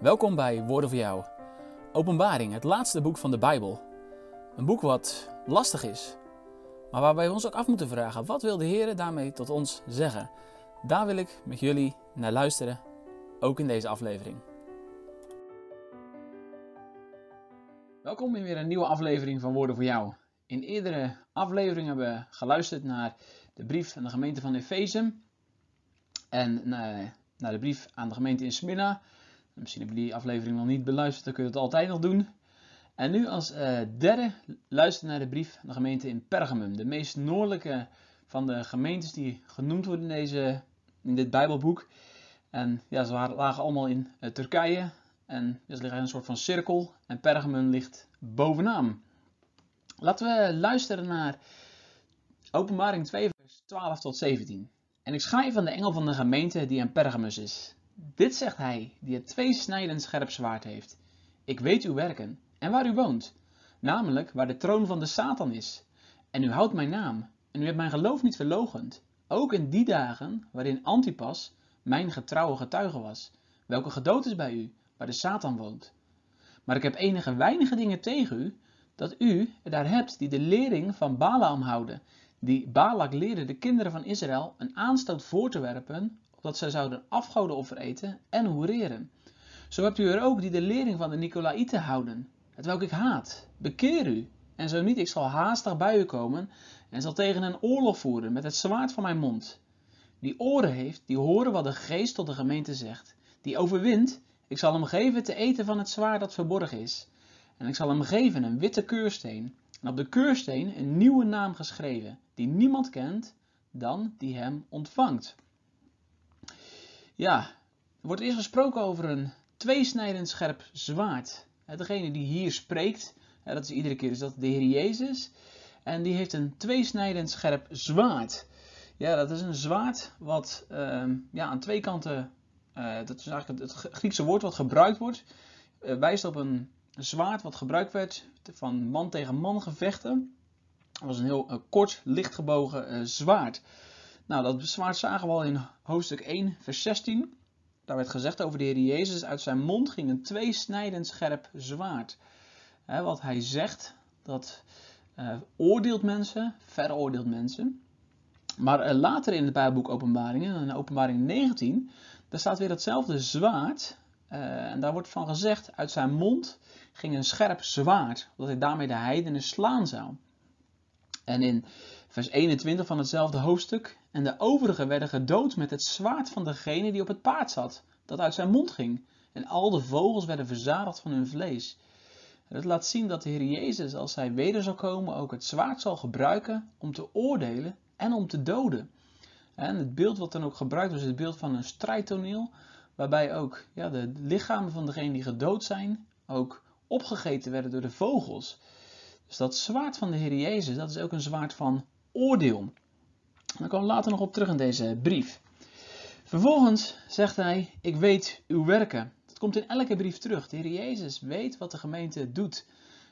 Welkom bij Woorden voor jou. Openbaring, het laatste boek van de Bijbel. Een boek wat lastig is, maar waarbij we ons ook af moeten vragen: wat wil de Heer daarmee tot ons zeggen? Daar wil ik met jullie naar luisteren, ook in deze aflevering. Welkom in weer een nieuwe aflevering van Woorden voor jou. In eerdere afleveringen hebben we geluisterd naar de brief aan de gemeente van Efeze en naar de brief aan de gemeente in Smyrna. Misschien heb je die aflevering nog niet beluisterd, dan kun je het altijd nog doen. En nu als uh, derde luister naar de brief aan de gemeente in Pergamum. De meest noordelijke van de gemeentes die genoemd worden in, deze, in dit Bijbelboek. En ja, ze lagen allemaal in uh, Turkije. En ze liggen in een soort van cirkel. En Pergamum ligt bovenaan. Laten we luisteren naar Openbaring 2, vers 12 tot 17. En ik schrijf aan de engel van de gemeente die aan Pergamus is. Dit zegt hij, die het tweesnijdend scherp zwaard heeft. Ik weet uw werken en waar u woont, namelijk waar de troon van de Satan is. En u houdt mijn naam, en u hebt mijn geloof niet verlogend. Ook in die dagen waarin Antipas mijn getrouwe getuige was, welke gedood is bij u, waar de Satan woont. Maar ik heb enige weinige dingen tegen u, dat u daar hebt die de lering van Balaam houden, die Balak leerde de kinderen van Israël een aanstoot voor te werpen dat zij zouden afgodenoffer eten en hoereren. Zo hebt u er ook die de lering van de Nicolaïten houden, het welk ik haat. Bekeer u, en zo niet, ik zal haastig bij u komen en zal tegen een oorlog voeren met het zwaard van mijn mond. Die oren heeft, die horen wat de geest tot de gemeente zegt. Die overwint, ik zal hem geven te eten van het zwaard dat verborgen is. En ik zal hem geven een witte keursteen, en op de keursteen een nieuwe naam geschreven, die niemand kent dan die hem ontvangt. Ja, er wordt eerst gesproken over een tweesnijdend scherp zwaard. Degene die hier spreekt, dat is iedere keer is dat de Heer Jezus. En die heeft een tweesnijdend scherp zwaard. Ja, dat is een zwaard wat ehm, ja, aan twee kanten, uh, dat is eigenlijk het Griekse woord wat gebruikt wordt, uh, wijst op een zwaard wat gebruikt werd van man tegen man gevechten. Het was een heel uh, kort, lichtgebogen zwaard. Nou, dat zwaard zagen we al in hoofdstuk 1, vers 16. Daar werd gezegd over de Heer Jezus, uit zijn mond ging een tweesnijdend scherp zwaard. wat hij zegt, dat uh, oordeelt mensen, veroordeelt mensen. Maar uh, later in het Bijbelboek Openbaringen, in openbaring 19, daar staat weer hetzelfde zwaard. Uh, en daar wordt van gezegd, uit zijn mond ging een scherp zwaard, dat hij daarmee de heidenen slaan zou. En in vers 21 van hetzelfde hoofdstuk. En de overigen werden gedood met het zwaard van degene die op het paard zat, dat uit zijn mond ging. En al de vogels werden verzadigd van hun vlees. Het laat zien dat de Heer Jezus, als hij weder zal komen, ook het zwaard zal gebruiken om te oordelen en om te doden. En het beeld wat dan ook gebruikt was, het beeld van een strijdtoneel, waarbij ook ja, de lichamen van degenen die gedood zijn, ook opgegeten werden door de vogels. Dus dat zwaard van de Heer Jezus, dat is ook een zwaard van oordeel. Daar komen we later nog op terug in deze brief. Vervolgens zegt hij: Ik weet uw werken. Dat komt in elke brief terug. De Heer Jezus weet wat de gemeente doet.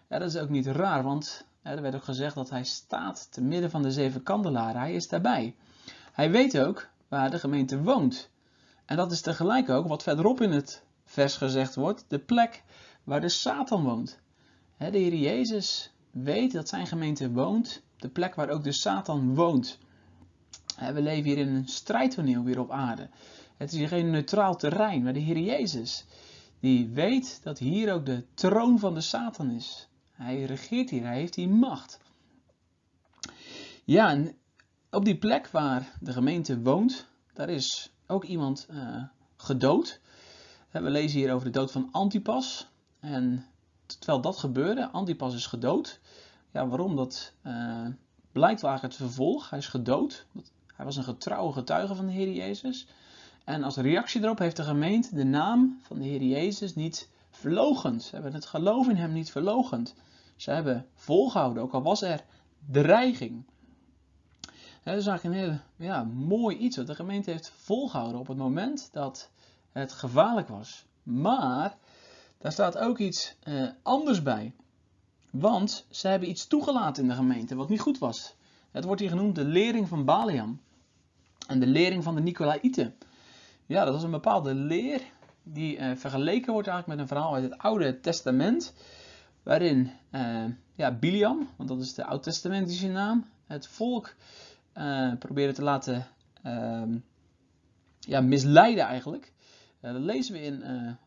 Ja, dat is ook niet raar, want er werd ook gezegd dat hij staat te midden van de zeven kandelaren. Hij is daarbij. Hij weet ook waar de gemeente woont. En dat is tegelijk ook wat verderop in het vers gezegd wordt: de plek waar de Satan woont. De Heer Jezus weet dat zijn gemeente woont de plek waar ook de Satan woont. We leven hier in een strijdtoneel weer op aarde. Het is hier geen neutraal terrein, maar de Heer Jezus, die weet dat hier ook de troon van de Satan is. Hij regeert hier, hij heeft die macht. Ja, en op die plek waar de gemeente woont, daar is ook iemand uh, gedood. We lezen hier over de dood van Antipas. En terwijl dat gebeurde, Antipas is gedood. Ja, waarom? Dat uh, blijkt wel het vervolg. Hij is gedood. Hij was een getrouwe getuige van de Heer Jezus. En als reactie erop heeft de gemeente de naam van de Heer Jezus niet verlogend. Ze hebben het geloof in hem niet verlogend. Ze hebben volgehouden, ook al was er dreiging. Dat is eigenlijk een heel ja, mooi iets wat de gemeente heeft volgehouden op het moment dat het gevaarlijk was. Maar daar staat ook iets eh, anders bij. Want ze hebben iets toegelaten in de gemeente wat niet goed was. Het wordt hier genoemd de lering van Baliam. En de lering van de Nicolaïten. Ja, dat was een bepaalde leer die uh, vergeleken wordt eigenlijk met een verhaal uit het Oude Testament. Waarin uh, ja, Biliam, want dat is de Oud-testamentische naam, het volk probeerde te laten ehm, ja, misleiden eigenlijk. dat lezen we in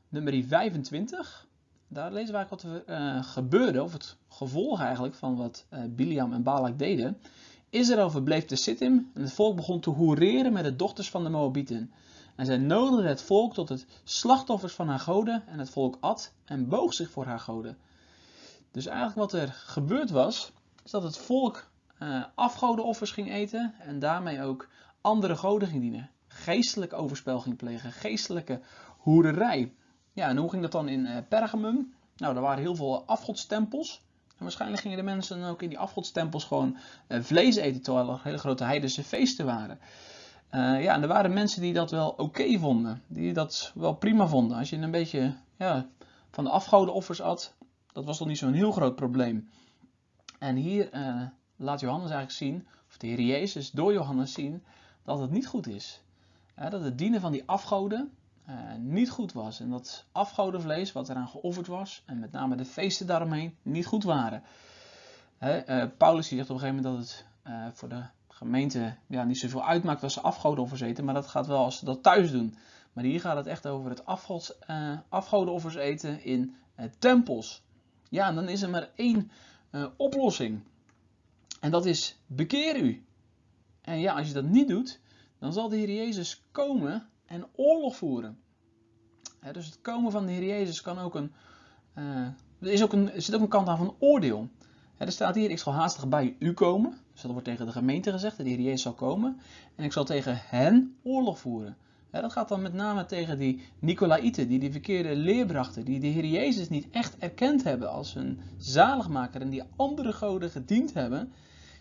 nummer 25. Daar lezen we eigenlijk wat er gebeurde, of het gevolg eigenlijk van wat Biliam en Balak deden. Israël verbleef te Sittim en het volk begon te hoereren met de dochters van de Moabieten. En zij nodigde het volk tot het slachtoffers van haar goden en het volk at en boog zich voor haar goden. Dus eigenlijk wat er gebeurd was, is dat het volk uh, afgodenoffers ging eten en daarmee ook andere goden ging dienen. Geestelijk overspel ging plegen, geestelijke hoererij. Ja, en hoe ging dat dan in uh, Pergamum? Nou, er waren heel veel afgodstempels. En waarschijnlijk gingen de mensen ook in die afgodstempels gewoon uh, vlees eten, terwijl er hele grote heidense feesten waren. Uh, ja, en er waren mensen die dat wel oké vonden. Die dat wel prima vonden. Als je een beetje ja, van de afgodenoffers at, dat was toch niet zo'n heel groot probleem. En hier laat Johannes eigenlijk zien, of de Heer Jezus door Johannes zien, dat het niet goed is. Dat het dienen van die afgoden niet goed was. En dat afgodenvlees wat eraan geofferd was, en met name de feesten daaromheen, niet goed waren. Paulus zegt op een gegeven moment dat het voor de gemeente ja, niet zoveel uitmaakt als ze afgodenoffers eten, maar dat gaat wel als ze dat thuis doen. Maar hier gaat het echt over het afgods, uh, afgodenoffers eten in uh, tempels. Ja, en dan is er maar één uh, oplossing. En dat is bekeer u. En ja, als je dat niet doet, dan zal de Heer Jezus komen en oorlog voeren. dus het komen van de Heer Jezus kan ook een, er, is ook een, zit ook een kant aan van oordeel. er staat hier, ik zal haastig bij u komen. Dus dat wordt tegen de gemeente gezegd, dat de Heer Jezus zal komen. En ik zal tegen hen oorlog voeren. dat gaat dan met name tegen die Nicolaïten, die die verkeerde leer brachten. Die de Heer Jezus niet echt erkend hebben als hun zaligmaker. En die andere goden gediend hebben.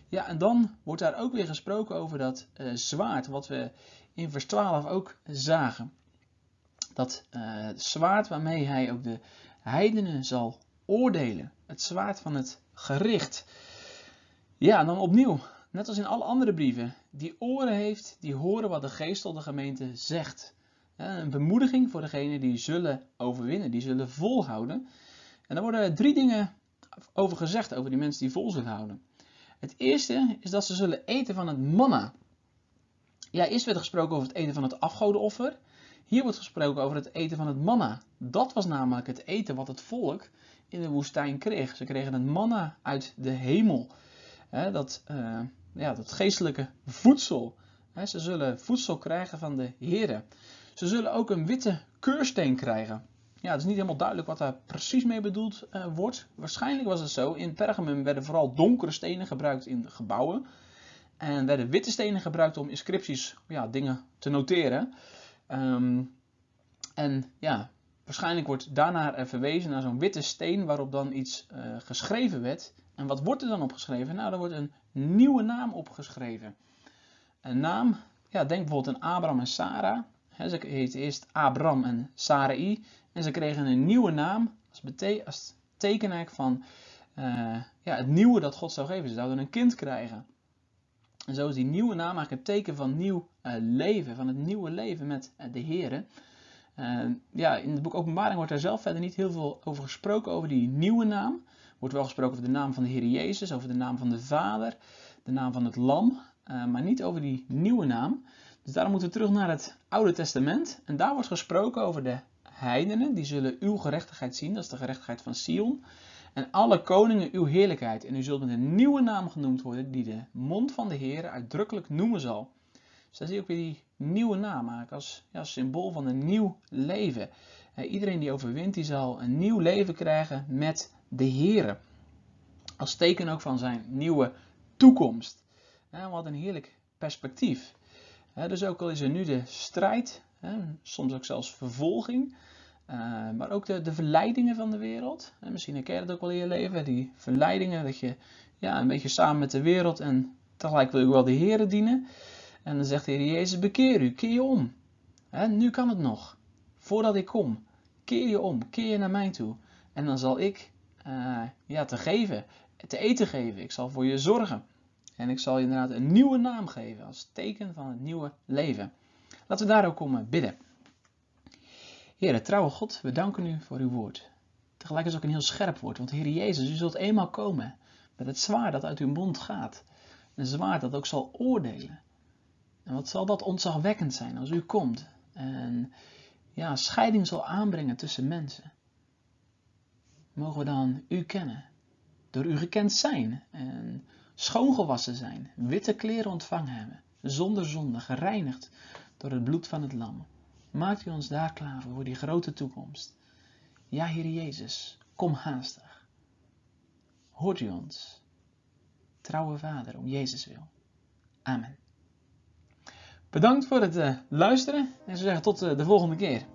Ja, en dan wordt daar ook weer gesproken over dat uh, zwaard, wat we in vers 12 ook zagen. Dat uh, zwaard waarmee hij ook de heidenen zal oordelen. Het zwaard van het gericht. Ja, dan opnieuw, net als in alle andere brieven, die oren heeft, die horen wat de geest tot de gemeente zegt. Een bemoediging voor degenen die zullen overwinnen, die zullen volhouden. En daar worden drie dingen over gezegd, over die mensen die vol zullen houden. Het eerste is dat ze zullen eten van het manna. Ja, eerst werd er gesproken over het eten van het afgodenoffer. Hier wordt gesproken over het eten van het manna. Dat was namelijk het eten wat het volk in de woestijn kreeg. Ze kregen het manna uit de hemel dat, uh, ja, dat geestelijke voedsel. ze zullen voedsel krijgen van de Heer. Ze zullen ook een witte keursteen krijgen. Ja, het is niet helemaal duidelijk wat daar precies mee bedoeld uh, wordt. Waarschijnlijk was het zo. In Pergamum werden vooral donkere stenen gebruikt in gebouwen. En werden witte stenen gebruikt om inscripties, ja, dingen te noteren. Um, en ja, waarschijnlijk wordt daarna verwezen naar zo'n witte steen waarop dan iets uh, geschreven werd. En wat wordt er dan opgeschreven? Nou, er wordt een nieuwe naam opgeschreven. Een naam, ja, denk bijvoorbeeld aan Abraham en Sarah. Ze heette eerst Abraham en Sarai. En ze kregen een nieuwe naam als, teken van uh, ja, het nieuwe dat God zou geven. Ze zouden een kind krijgen. En zo is die nieuwe naam eigenlijk het teken van nieuw uh, leven, van het nieuwe leven met uh, de Heer. ja, in het boek Openbaring wordt er zelf verder niet heel veel over gesproken, over die nieuwe naam wordt wel gesproken over de naam van de Heer Jezus, over de naam van de Vader, de naam van het Lam, maar niet over die nieuwe naam. Dus daarom moeten we terug naar het Oude Testament. En daar wordt gesproken over de heidenen, die zullen uw gerechtigheid zien, dat is de gerechtigheid van Sion. En alle koningen uw heerlijkheid. En u zult met een nieuwe naam genoemd worden, die de mond van de Heer uitdrukkelijk noemen zal. Dus daar zie je ook weer die nieuwe naam maken als ja, symbool van een nieuw leven. iedereen die overwint, die zal een nieuw leven krijgen met de Heere. Als teken ook van zijn nieuwe toekomst. wat een heerlijk perspectief. dus ook al is er nu de strijd, soms ook zelfs vervolging, eh, maar ook de, de verleidingen van de wereld. misschien herken je dat ook wel in je leven, die verleidingen dat je ja, een beetje samen met de wereld en tegelijk wil je wel de Heer dienen. En dan zegt de Heer Jezus, bekeer u, keer je om. nu kan het nog, voordat ik kom. Keer je om, keer je naar mij toe. En dan zal ik uh, ja, te geven, te eten geven. Ik zal voor je zorgen. En ik zal je inderdaad een nieuwe naam geven als teken van het nieuwe leven. Laten we daar ook om bidden. Heer, trouwe God, we danken u voor uw woord. Tegelijk is ook een heel scherp woord, want Heer Jezus, u zult eenmaal komen met het zwaard dat uit uw mond gaat. Een zwaard dat ook zal oordelen. En wat zal dat ontzagwekkend zijn als u komt en ja, scheiding zal aanbrengen tussen mensen. Mogen we dan u kennen, door u gekend zijn en schoongewassen zijn, witte kleren ontvangen hebben, zonder zonde, gereinigd door het bloed van het lam. Maakt u ons daar klaar voor, voor die grote toekomst. Ja, Heer Jezus, kom haastig. Hoort u ons, trouwe Vader, om Jezus wil. Amen. Bedankt voor het uh, luisteren en ze zeggen tot uh, de volgende keer.